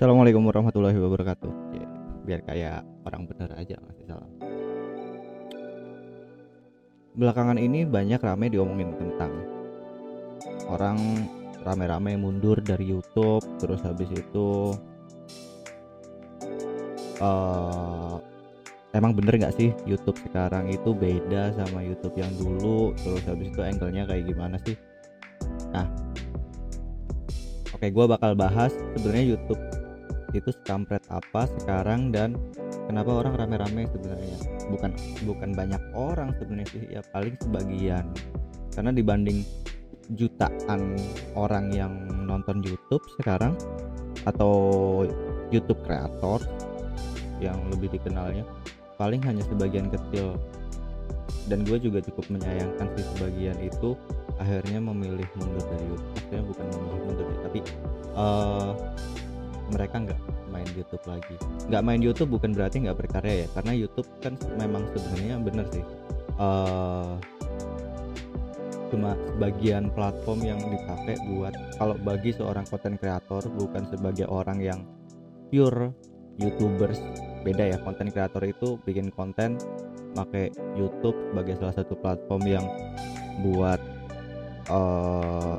Assalamualaikum warahmatullahi wabarakatuh. Ya, biar kayak orang bener aja masih salam. Belakangan ini banyak rame diomongin tentang orang rame-rame mundur dari YouTube, terus habis itu uh, emang bener nggak sih YouTube sekarang itu beda sama YouTube yang dulu? Terus habis itu angle-nya kayak gimana sih? Nah, oke, gue bakal bahas sebenarnya YouTube itu sekampret apa sekarang dan kenapa orang rame-rame sebenarnya? Bukan bukan banyak orang sebenarnya sih ya paling sebagian. Karena dibanding jutaan orang yang nonton YouTube sekarang atau YouTube kreator yang lebih dikenalnya paling hanya sebagian kecil. Dan gue juga cukup menyayangkan sih sebagian itu akhirnya memilih mundur dari YouTube. Maksudnya bukan memilih mundur tapi uh, mereka nggak main YouTube lagi. Nggak main YouTube bukan berarti nggak berkarya ya karena YouTube kan memang sebenarnya bener sih. Uh, cuma sebagian platform yang dipakai buat kalau bagi seorang konten kreator bukan sebagai orang yang pure youtubers beda ya konten kreator itu bikin konten pakai YouTube sebagai salah satu platform yang buat uh,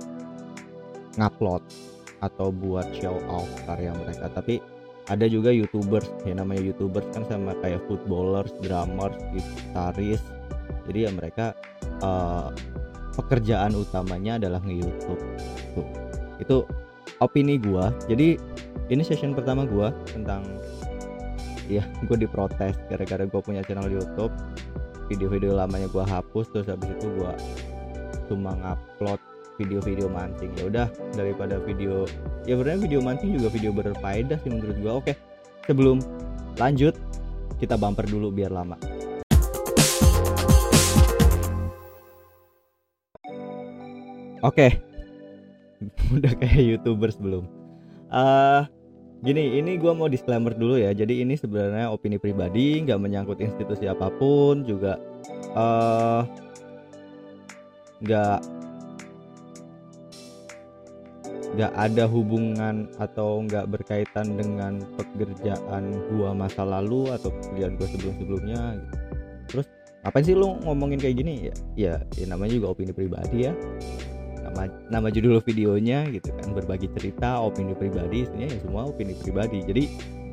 ngupload atau buat show off karya mereka. Tapi ada juga youtubers ya namanya youtubers kan sama kayak footballers, drummers, gitaris. Jadi ya mereka uh, pekerjaan utamanya adalah nge-youtube. Tuh. Itu opini gua. Jadi ini session pertama gua tentang ya gue diprotes gara-gara gue punya channel YouTube. Video-video lamanya gua hapus terus habis itu gua cuma ngupload video-video mancing. Ya udah daripada video ya sebenarnya video mancing juga video berfaedah sih menurut gua. Oke sebelum lanjut kita bumper dulu biar lama. Oke udah kayak youtuber sebelum uh, gini ini gua mau disclaimer dulu ya. Jadi ini sebenarnya opini pribadi nggak menyangkut institusi apa pun juga nggak uh, nggak ada hubungan atau nggak berkaitan dengan pekerjaan gua masa lalu atau pekerjaan gua sebelum sebelumnya gitu. terus apa sih lu ngomongin kayak gini? Ya ya, ya namanya juga opini pribadi ya. Nama nama judul videonya gitu kan berbagi cerita opini pribadi sebenarnya ya semua opini pribadi. Jadi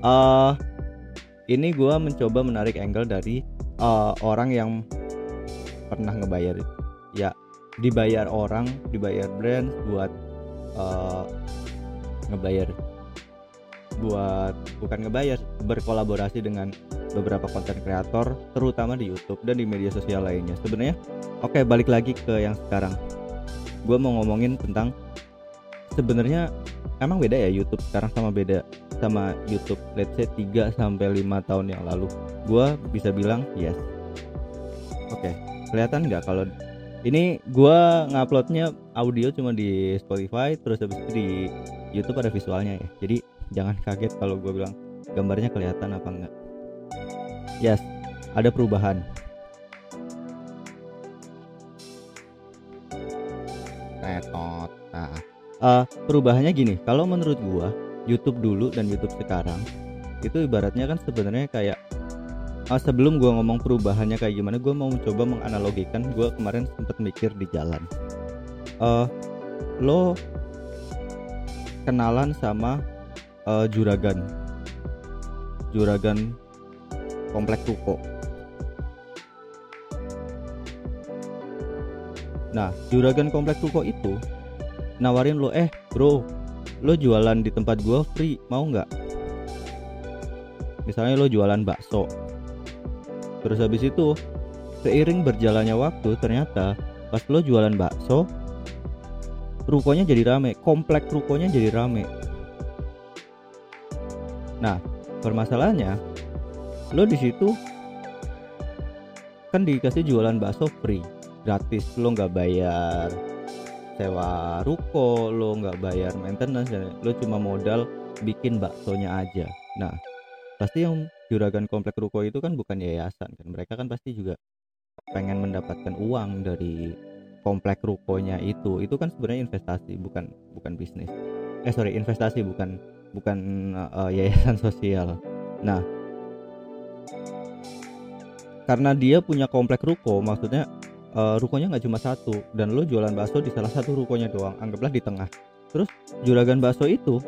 uh, ini gua mencoba menarik angle dari uh, orang yang pernah ngebayar. Ya dibayar orang dibayar brand buat uh, ngebayar. Buat bukan ngebayar berkolaborasi dengan beberapa konten kreator terutama di YouTube dan di media sosial lainnya. Sebenarnya oke okay, balik lagi ke yang sekarang. Gue mau ngomongin tentang sebenarnya emang beda ya YouTube sekarang sama beda sama YouTube let's say 3 sampai 5 tahun yang lalu. Gue bisa bilang yes. Oke okay. kelihatan nggak kalau ini gua nguploadnya audio cuma di Spotify terus habis itu di YouTube ada visualnya ya. Jadi jangan kaget kalau gua bilang gambarnya kelihatan apa enggak. Yes ada perubahan. Retot. Nah uh, perubahannya gini kalau menurut gua YouTube dulu dan YouTube sekarang itu ibaratnya kan sebenarnya kayak uh, sebelum gue ngomong perubahannya kayak gimana gue mau coba menganalogikan gue kemarin sempat mikir di jalan. Uh, lo kenalan sama uh, juragan. Juragan komplek ruko nah juragan komplek ruko itu nawarin lo eh bro lo jualan di tempat gue free mau nggak? Misalnya lo jualan bakso terus habis itu seiring berjalannya waktu ternyata pas lo jualan bakso rukonya jadi rame komplek rukonya jadi rame. Nah permasalahannya lo di situ kan dikasih jualan bakso free gratis lo nggak bayar sewa ruko lo nggak bayar maintenance lo cuma modal bikin baksonya aja. Nah pasti yang juragan komplek ruko itu kan bukan yayasan kan. Mereka kan pasti juga pengen mendapatkan uang dari komplek rukonya itu. Itu kan sebenarnya investasi bukan bukan bisnis. Eh sorry investasi bukan bukan uh, yayasan sosial. Nah karena dia punya komplek ruko maksudnya uh, rukonya nggak cuma satu dan lo jualan bakso di salah satu rukonya doang anggaplah di tengah. Terus juragan bakso itu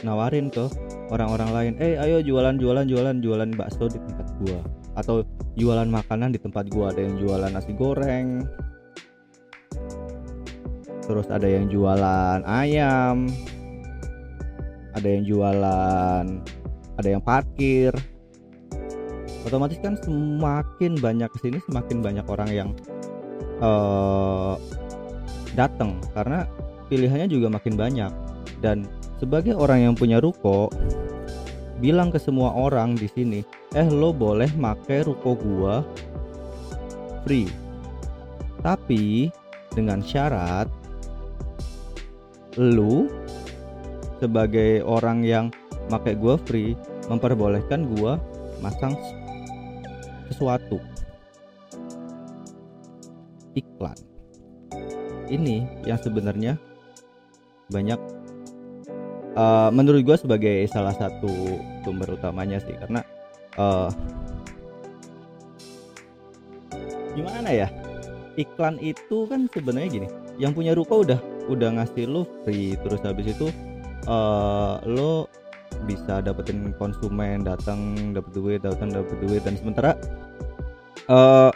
nawarin ke orang-orang lain eh ayo jualan jualan jualan jualan bakso di tempat gua. Atau jualan makanan di tempat gua ada yang jualan nasi goreng. Terus ada yang jualan ayam. Ada yang jualan ada yang parkir. Otomatis kan semakin banyak ke sini semakin banyak orang yang uh, datang. Karena pilihannya juga makin banyak. Dan sebagai orang yang punya ruko bilang ke semua orang di sini eh lo boleh make ruko gua free. Tapi dengan syarat lu sebagai orang yang make gua free memperbolehkan gua masang sesuatu. Iklan. Ini yang sebenarnya banyak uh, menurut gue sebagai salah satu sumber utamanya sih karena uh, gimana ya iklan itu kan sebenarnya gini yang punya ruko udah udah ngasih lo free terus habis itu uh, lo bisa dapetin konsumen datang dapet duit datang dapet duit dan sementara uh,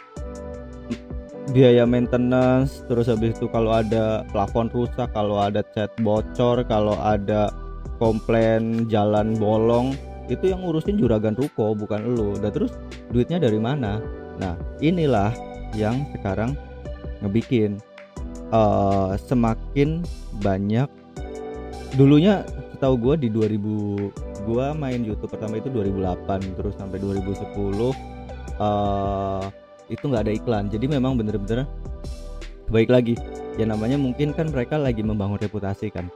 biaya maintenance terus habis itu kalau ada plafon rusak kalau ada cat bocor kalau ada komplain jalan bolong itu yang ngurusin juragan ruko bukan lo dan terus duitnya dari mana? Nah inilah yang sekarang ngebikin uh, semakin banyak. Dulunya setahu gue di 2000 gue main YouTube pertama itu 2008 terus sampai 2010 uh, eh, itu nggak ada iklan. Jadi memang bener-bener baik lagi. Ya namanya mungkin kan mereka lagi membangun reputasi kan.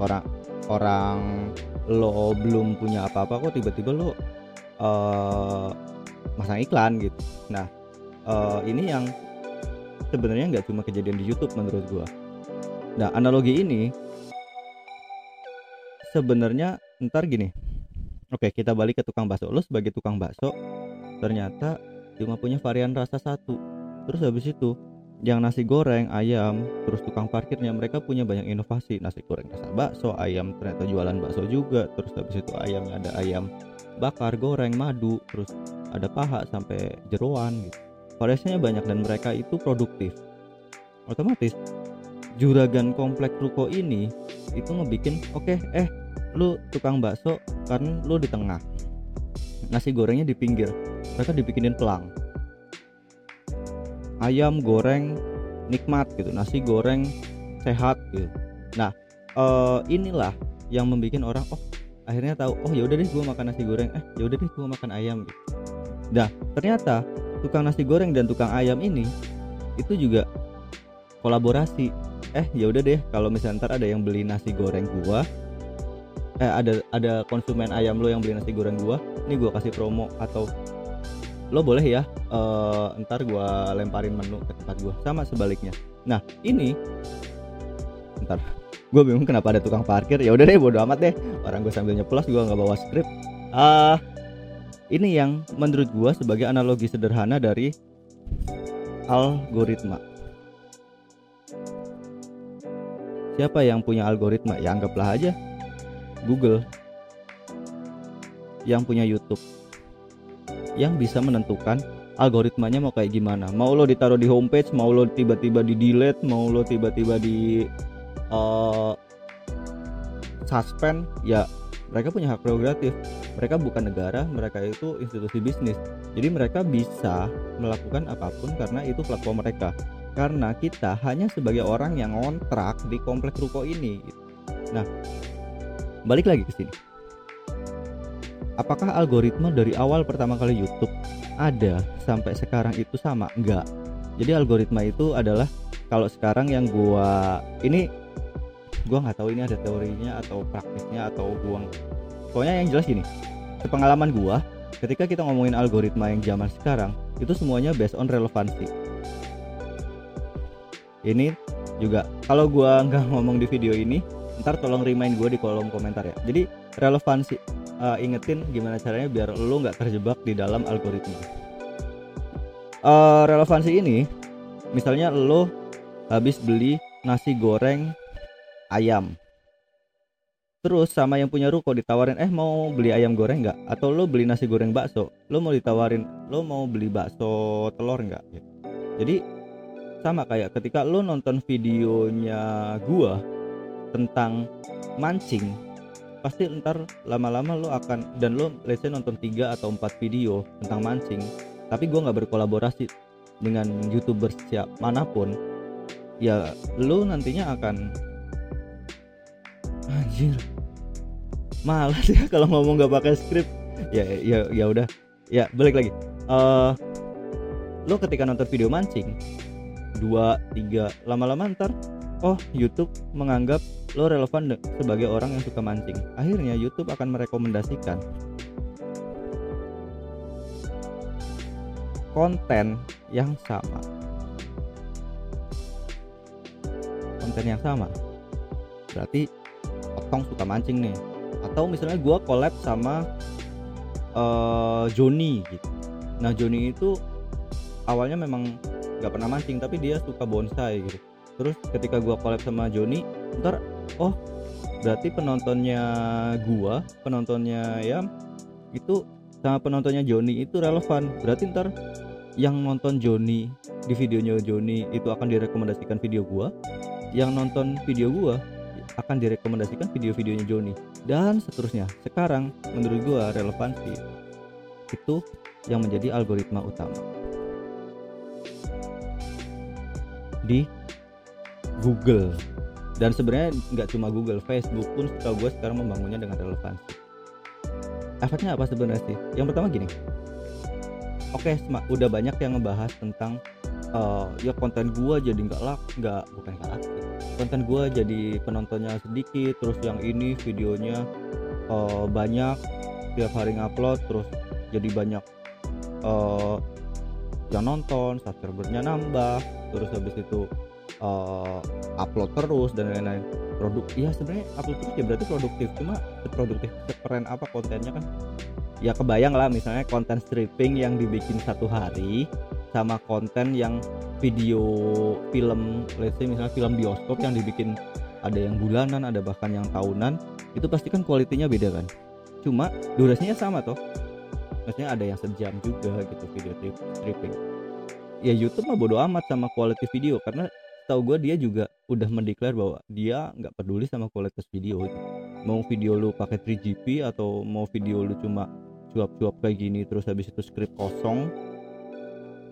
Orang orang lo belum punya apa-apa kok tiba-tiba lo uh, masang iklan gitu. Nah uh, ini yang sebenarnya nggak cuma kejadian di YouTube menurut gue nah analogi ini sebenarnya ntar gini. Oke kita balik ke tukang bakso. Lo sebagai tukang bakso ternyata cuma punya varian rasa satu. Terus habis itu yang nasi goreng ayam terus tukang parkirnya mereka punya banyak inovasi. Nasi goreng rasa bakso ayam ternyata jualan bakso juga. Terus habis itu ayamnya ada ayam bakar goreng madu terus ada paha sampai jeruan gitu. Variasinya banyak dan mereka itu produktif. Otomatis juragan komplek ruko ini itu ngebikin oke okay, eh lu tukang bakso karena lu di tengah. Nasi gorengnya di pinggir mereka dibikinin pelang ayam goreng nikmat gitu nasi goreng sehat gitu. Nah uh, inilah yang membuat orang oh akhirnya tahu oh ya udah deh gue makan nasi goreng. Eh ya udah deh gue makan ayam gitu. Nah ternyata tukang nasi goreng dan tukang ayam ini itu juga kolaborasi. Eh ya udah deh kalau misalnya ntar ada yang beli nasi goreng gua eh ada ada konsumen ayam lo yang beli nasi goreng gua ini gua kasih promo atau lo boleh ya uh, ntar gua lemparin menu ke tempat gua sama sebaliknya. Nah ini ntar gue bingung kenapa ada tukang parkir. Ya udah deh bodo amat deh. Orang gue sambil nyeplos gue nggak bawa skrip. Ah uh, ini yang menurut gue sebagai analogi sederhana dari algoritma. Siapa yang punya algoritma? Ya anggaplah aja Google yang punya YouTube yang bisa menentukan algoritmanya mau kayak gimana. Mau lo ditaruh di homepage mau lo tiba-tiba di delete mau lo tiba-tiba di uh, suspend ya mereka punya hak prerogatif. Mereka bukan negara mereka itu institusi bisnis. Jadi mereka bisa melakukan apa pun karena itu platform mereka. Karena kita hanya sebagai orang yang ngontrak di komplek ruko ini. Nah balik lagi ke sini apakah algoritma dari awal pertama kali YouTube ada sampai sekarang itu sama? Enggak. Jadi algoritma itu adalah kalau sekarang yang gua ini gua nggak tahu ini ada teorinya atau praktisnya atau gua pokoknya yang jelas gini sepengalaman gua ketika kita ngomongin algoritma yang zaman sekarang itu semuanya based on relevansi. Ini juga kalau gua nggak ngomong di video ini ntar tolong remind gue di kolom komentar ya. Jadi relevansi uh, ingetin gimana caranya biar lo nggak terjebak di dalam algoritma. Uh, relevansi ini misalnya lo habis beli nasi goreng ayam. Terus sama yang punya ruko ditawarin eh mau beli ayam goreng nggak? Atau lo beli nasi goreng bakso lo mau ditawarin lo mau beli bakso telur nggak? Jadi sama kayak ketika lo nonton videonya gua tentang mancing pasti ntar lama-lama lo akan dan lo say nonton 3 atau 4 video tentang mancing tapi gua nggak berkolaborasi dengan youtuber siap mana pun ya lo nantinya akan anjir malas ya kalau ngomong nggak pakai skrip ya ya ya udah. Ya balik lagi. Uh, lo ketika nonton video mancing dua tiga lama-lama ntar oh YouTube menganggap lo relevan sebagai orang yang suka mancing. Akhirnya YouTube akan merekomendasikan konten yang sama. Konten yang sama. Berarti otong suka mancing nih. Atau misalnya gue collab sama uh, Joni gitu. Nah Joni itu awalnya memang nggak pernah mancing tapi dia suka bonsai gitu. Terus ketika gue collab sama Joni ntar oh berarti penontonnya gua penontonnya ya itu sama penontonnya Joni itu relevan. Berarti ntar yang nonton Joni di videonya Joni itu akan direkomendasikan video gua yang nonton video gua akan direkomendasikan video-videonya Joni. Dan seterusnya. Sekarang menurut gua relevansi itu yang menjadi algoritma utama. Di Google dan sebenarnya nggak cuma Google, Facebook pun setahu gue sekarang membangunnya dengan relevansi. Efeknya apa sebenarnya sih? Yang pertama gini, oke okay, udah banyak yang ngebahas tentang uh, ya konten gua jadi nggak lak nggak bukan nggak konten gua jadi penontonnya sedikit terus yang ini videonya uh, banyak tiap hari ngupload terus jadi banyak uh, yang nonton subscribernya nambah terus habis itu uh, upload terus dan lain-lain. Produk ya sebenarnya upload terus ya berarti produktif. Cuma produktif keren apa kontennya kan? Ya kebayang lah misalnya konten stripping yang dibikin satu hari sama konten yang video film let's say misalnya film bioskop yang dibikin ada yang bulanan ada bahkan yang tahunan itu pasti kan kualitinya beda kan? Cuma durasinya sama toh. Maksudnya ada yang sejam juga gitu video stripping. Ya YouTube mah bodo amat sama quality video karena tahu gue dia juga udah mendeklar bahwa dia nggak peduli sama kualitas video. Mau video lu pakai 3GP atau mau video lu cuma cuap-cuap kayak gini terus habis itu script kosong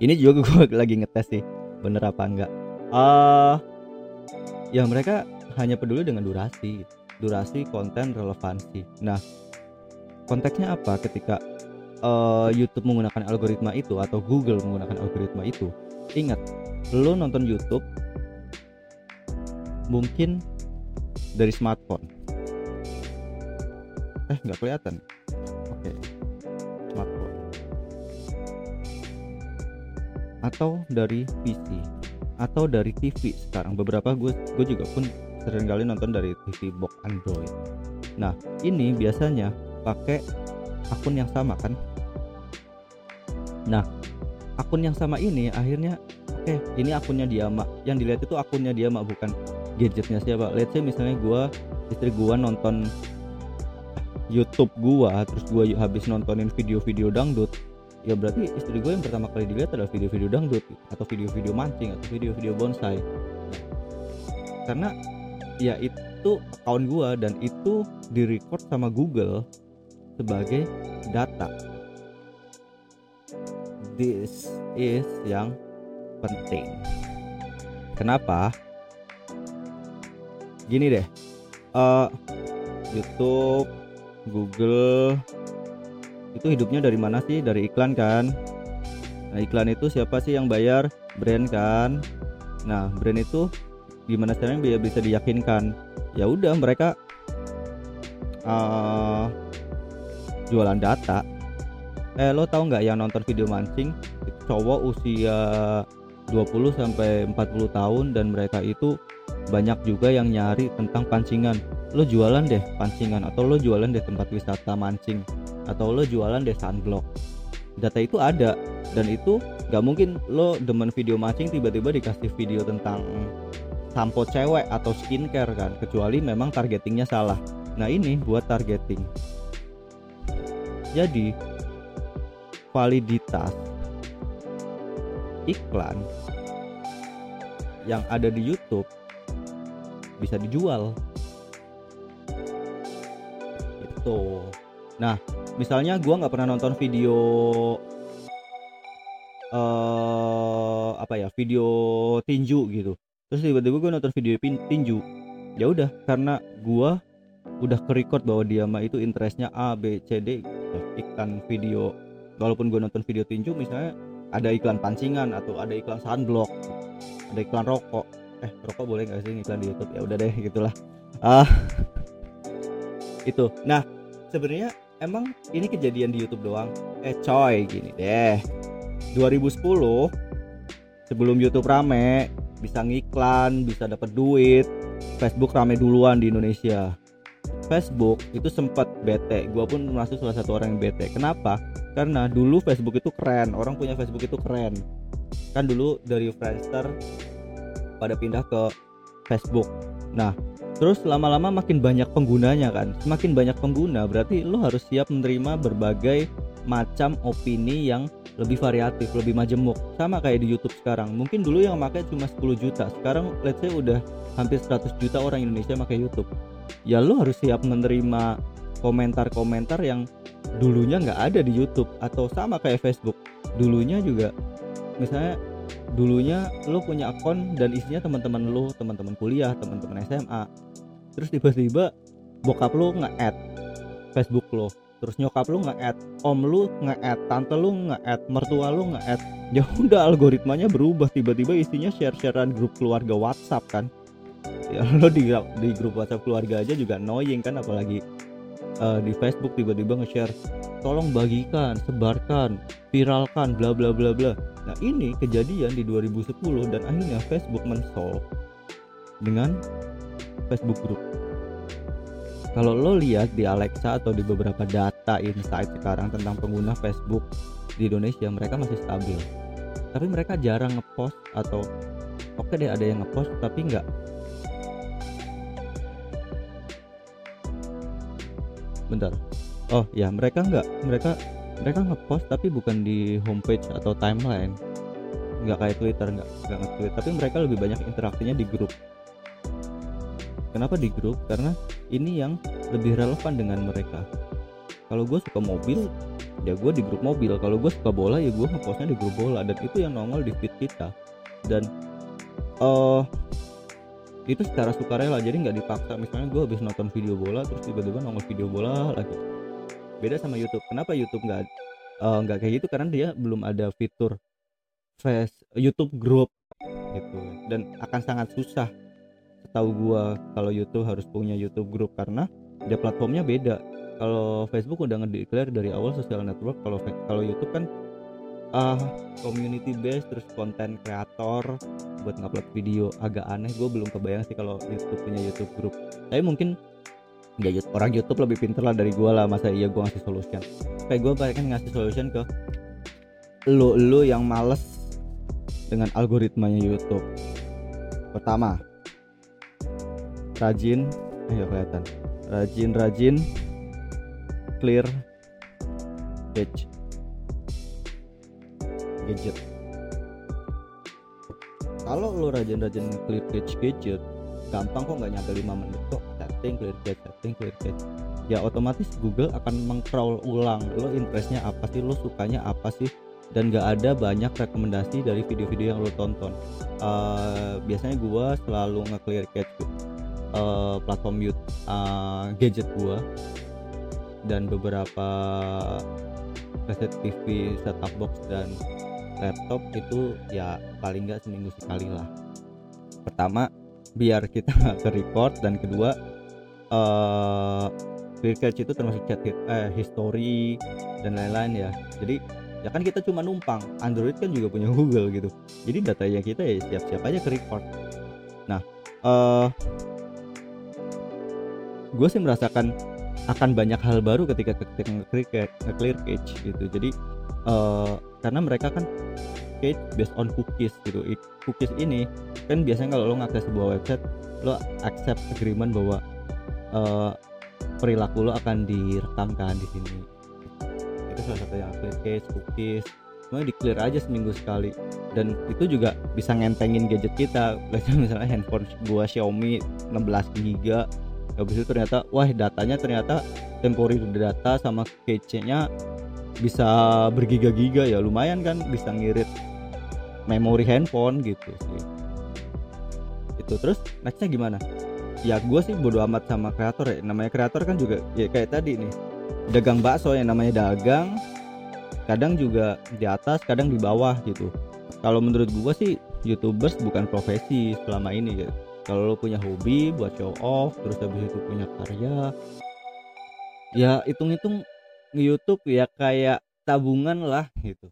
ini juga gue lagi ngetes sih bener apa enggak. Uh, ya mereka hanya peduli dengan durasi durasi konten relevansi. Nah konteksnya apa ketika uh, YouTube menggunakan algoritma itu atau Google menggunakan algoritma itu? Ingat lo nonton YouTube mungkin dari smartphone. Eh nggak kelihatan. Oke okay. atau dari PC atau dari TV sekarang. Beberapa gue gue juga pun sering kali nonton dari TV box Android. Nah ini biasanya pakai akun yang sama kan? Nah akun yang sama ini akhirnya oke okay, ini akunnya dia mak yang dilihat itu akunnya dia mak bukan gadgetnya siapa let's say misalnya gue istri gue nonton YouTube gua terus gua habis nontonin video-video dangdut ya berarti istri gue yang pertama kali dilihat adalah video-video dangdut atau video-video mancing atau video-video bonsai. Karena ya itu account gue dan itu direcord sama Google sebagai data. This is yang penting. Kenapa gini deh. Uh, YouTube Google itu hidupnya dari mana sih? Dari iklan kan? Nah iklan itu siapa sih yang bayar? Brand kan? Nah brand itu gimana caranya biar bisa diyakinkan? Ya udah mereka uh, jualan data. Eh lo tau nggak yang nonton video mancing? Cowok usia 20 sampai 40 tahun dan mereka itu banyak juga yang nyari tentang pancingan. Lo jualan deh pancingan atau lo jualan deh tempat wisata mancing atau lo jualan deh sunblock data itu ada dan itu gak mungkin lo demen video mancing tiba-tiba dikasih video tentang sampo cewek atau skincare kan kecuali memang targetingnya salah. Nah ini buat targeting. Jadi validitas iklan yang ada di YouTube bisa dijual. Itu nah misalnya gua nggak pernah nonton video uh, apa ya video tinju gitu. Terus tiba-tiba gue nonton video tinju. Ya udah karena gua udah ke record bahwa dia mah itu interestnya A B C D iklan video. Walaupun gue nonton video tinju misalnya ada iklan pancingan atau ada iklan sunblock ada iklan rokok eh rokok boleh nggak sih iklan di YouTube? Ya udah deh gitulah. Ah. Uh, itu. Nah sebenarnya emang ini kejadian di YouTube doang. Eh coy gini deh. 2010 sebelum YouTube rame bisa ngiklan bisa dapat duit. Facebook rame duluan di Indonesia. Facebook itu sempat bete. Gue pun masuk salah satu orang yang bete. Kenapa? Karena dulu Facebook itu keren. Orang punya Facebook itu keren. Kan dulu dari Friendster pada pindah ke Facebook nah terus lama-lama makin banyak penggunanya kan semakin banyak pengguna berarti lo harus siap menerima berbagai macam opini yang lebih variatif, lebih majemuk. Sama kayak di YouTube sekarang. Mungkin dulu yang pakai cuma 10 juta, sekarang let's say udah hampir 100 juta orang Indonesia pakai YouTube. Ya lo harus siap menerima komentar-komentar yang dulunya nggak ada di YouTube atau sama kayak Facebook dulunya juga misalnya dulunya lo punya akun dan isinya teman-teman lo teman-teman kuliah teman-teman SMA terus tiba-tiba bokap lo nge-add Facebook lo terus nyokap lu nge-add om lu nge-add tante lu nge-add mertua lu nge-add. Ya udah algoritmanya berubah. Tiba-tiba isinya share-sharean grup keluarga WhatsApp kan. Ya lo di, di grup WhatsApp keluarga aja juga annoying kan apalagi uh, di Facebook tiba-tiba nge-share tolong bagikan, sebarkan, viralkan, bla bla bla bla. Nah ini kejadian di 2010 dan akhirnya Facebook mensolve dengan Facebook Group. Kalau lo lihat di Alexa atau di beberapa data insight sekarang tentang pengguna Facebook di Indonesia, mereka masih stabil. Tapi mereka jarang ngepost atau oke deh ada yang ngepost tapi nggak bentar. Oh ya mereka nggak mereka mereka ngepost tapi bukan di homepage atau timeline. Nggak kayak Twitter nggak nggak nge-tweet. Tapi mereka lebih banyak interaksinya di grup. Kenapa di grup? Karena ini yang lebih relevan dengan mereka. Kalau gue suka mobil ya gue di grup mobil. Kalau gue suka bola ya gue ngepostnya di grup bola. Dan itu yang nongol di feed kita. Dan uh, itu secara sukarela jadi nggak dipaksa. Misalnya gue habis nonton video bola terus tiba-tiba nongol video bola lagi. Beda sama YouTube. Kenapa YouTube nggak uh, nggak kayak gitu? Karena dia belum ada fitur face YouTube Group gitu. Dan akan sangat susah. Tahu gue kalau YouTube harus punya YouTube Group karena dia platformnya beda. Kalau Facebook udah ngedeclare dari awal social network kalau kalau YouTube kan uh, community based terus konten kreator buat ngupload video agak aneh. Gue belum kebayang sih kalau YouTube punya YouTube group. Tapi mungkin ya orang YouTube lebih pinter lah dari gue lah. Masa iya gue ngasih solution? Kayak gue pengen ngasih solution ke lo lo yang males dengan algoritmanya YouTube. Pertama rajin ayo kelihatan. Rajin rajin clear page gadget. Kalau lo rajin-rajin clear cache gadget gampang kok nggak nyampe 5 menit kok. Setting clear cache setting clear cache ya otomatis Google akan mengcrawl ulang lo interestnya apa sih lo sukanya apa sih dan gak ada banyak rekomendasi dari video-video yang lo tonton. Uh, biasanya gua selalu nge-clear cache uh, platform YouTube uh, gadget gua dan beberapa kaset TV set top box dan laptop itu ya paling nggak seminggu sekali lah. Pertama biar kita ke record dan kedua uh, clear cache itu termasuk chat eh, history dan lain-lain ya. Jadi ya kan kita cuma numpang Android kan juga punya Google gitu. Jadi datanya kita ya siap-siap aja ke record nah uh, gue sih merasakan akan banyak hal baru ketika ketika nge-clear cache gitu. Jadi uh, karena mereka kan cache based on cookies gitu. Cookies ini kan biasanya kalau lo ngakses sebuah website lo accept agreement bahwa uh, perilaku lo akan direkamkan di sini. Itu salah satu yang clear cache cookies semuanya di clear aja seminggu sekali. Dan itu juga bisa ngentengin gadget kita. Misalnya handphone gua Xiaomi 16 giga. Habis itu ternyata wah datanya ternyata temporary data sama cache-nya bisa bergiga-giga ya lumayan kan bisa ngirit memori handphone gitu sih. Itu terus nextnya gimana? Ya gue sih bodo amat sama kreator ya. Namanya kreator kan juga ya kayak tadi nih. Dagang bakso yang namanya dagang. Kadang juga di atas kadang di bawah gitu. Kalau menurut gue sih youtubers bukan profesi selama ini gitu kalau lo punya hobi buat show off terus habis itu punya karya ya hitung-hitung YouTube ya kayak tabungan lah gitu.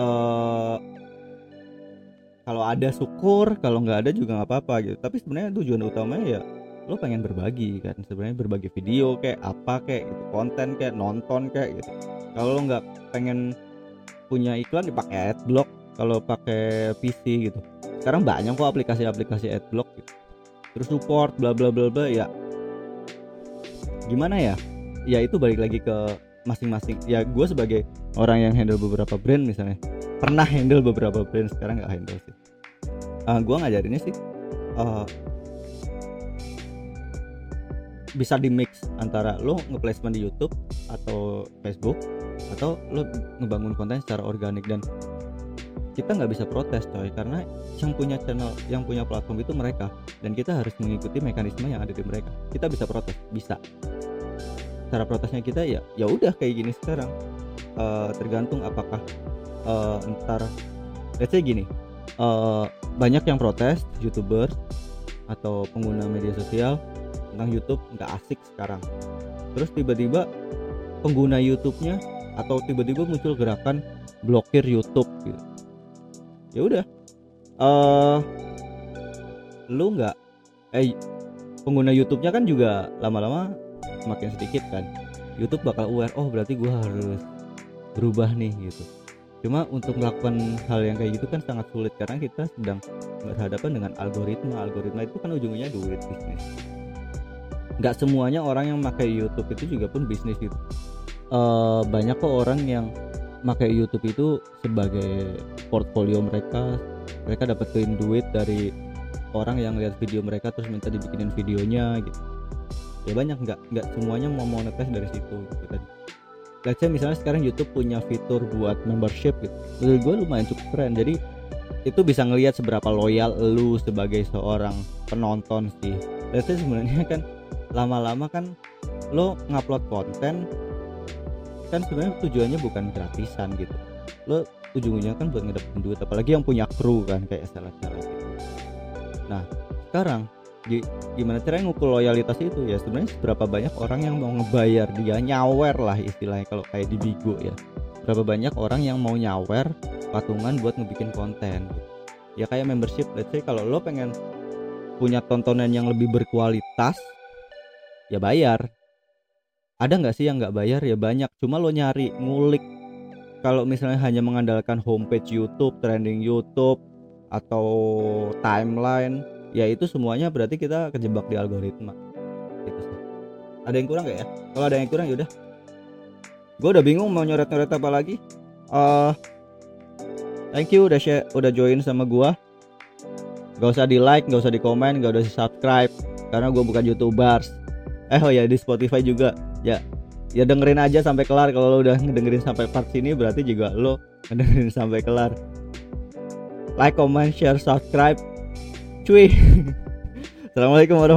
Uh, kalau ada syukur kalau nggak ada juga nggak apa-apa gitu. Tapi sebenarnya tujuan utamanya ya lo pengen berbagi kan. Sebenarnya berbagi video kayak apa kayak gitu konten kayak nonton kayak gitu. Kalau lo nggak pengen punya iklan dipakai ya adblock. Kalau pakai PC gitu. Sekarang banyak kok aplikasi-aplikasi adblock gitu. Terus support bla bla bla bla ya. Gimana ya ya itu balik lagi ke masing-masing. Ya gue sebagai orang yang handle beberapa brand misalnya pernah handle beberapa brand sekarang nggak handle sih. Uh, eh, gue ngajarinnya sih uh, bisa di mix antara lo ngeplacement di YouTube atau Facebook atau lo ngebangun konten secara organik. Dan kita nggak bisa protes coy karena yang punya channel yang punya platform itu mereka. Dan kita harus mengikuti mekanisme yang ada di mereka. Kita bisa protes bisa cara protesnya kita ya ya udah kayak gini sekarang. Uh, tergantung apakah uh, ntar let's say gini uh, banyak yang protes youtuber atau pengguna media sosial tentang YouTube nggak asik sekarang. Terus tiba-tiba pengguna YouTube-nya atau tiba-tiba muncul gerakan blokir YouTube gitu. Ya udah uh, lu nggak eh pengguna YouTube-nya kan juga lama-lama semakin sedikit kan YouTube bakal aware oh berarti gua harus berubah nih gitu. Cuma untuk melakukan hal yang kayak gitu kan sangat sulit karena kita sedang berhadapan dengan algoritma. Algoritma itu kan ujungnya duit bisnis. Nggak semuanya orang yang pakai YouTube itu juga pun bisnis gitu. Uh, banyak kok orang yang pakai YouTube itu sebagai portfolio mereka. Mereka dapetin duit dari orang yang lihat video mereka terus minta dibikinin videonya gitu ya banyak nggak nggak semuanya mau monetize dari situ gitu tadi. Let's say misalnya sekarang YouTube punya fitur buat membership gitu. Menurut gue lumayan cukup keren. Jadi itu bisa ngelihat seberapa loyal lu sebagai seorang penonton sih. Let's say sebenarnya kan lama-lama kan lo ngupload konten kan sebenarnya tujuannya bukan gratisan gitu. Lo ujung-ujungnya kan buat ngedapetin duit apalagi yang punya kru kan kayak salah-salah gitu. Nah sekarang gimana caranya ngukur loyalitas itu ya? Sebenarnya seberapa banyak orang yang mau ngebayar dia nyawer lah istilahnya kalau kayak di Bigo ya. Berapa banyak orang yang mau nyawer patungan buat ngebikin konten? Ya kayak membership let's say kalau lo pengen punya tontonan yang lebih berkualitas ya bayar. Ada nggak sih yang nggak bayar? Ya banyak. Cuma lo nyari ngulik. Kalau misalnya hanya mengandalkan homepage YouTube trending YouTube atau timeline ya itu semuanya berarti kita kejebak di algoritma. Gitu ada yang kurang gak ya? Kalau ada yang kurang yaudah. Gue udah bingung mau nyoret-nyoret apa lagi. Uh, thank you udah share udah join sama gue gak usah di like gak usah di komen gak usah di subscribe karena gue bukan youtubers. Eh oh ya di Spotify juga. Ya ya dengerin aja sampai kelar. Kalau lo udah ngedengerin sampai part sini berarti juga lo ngedengerin sampai kelar. Like comment share subscribe cuy assalamualaikum warahmatullahi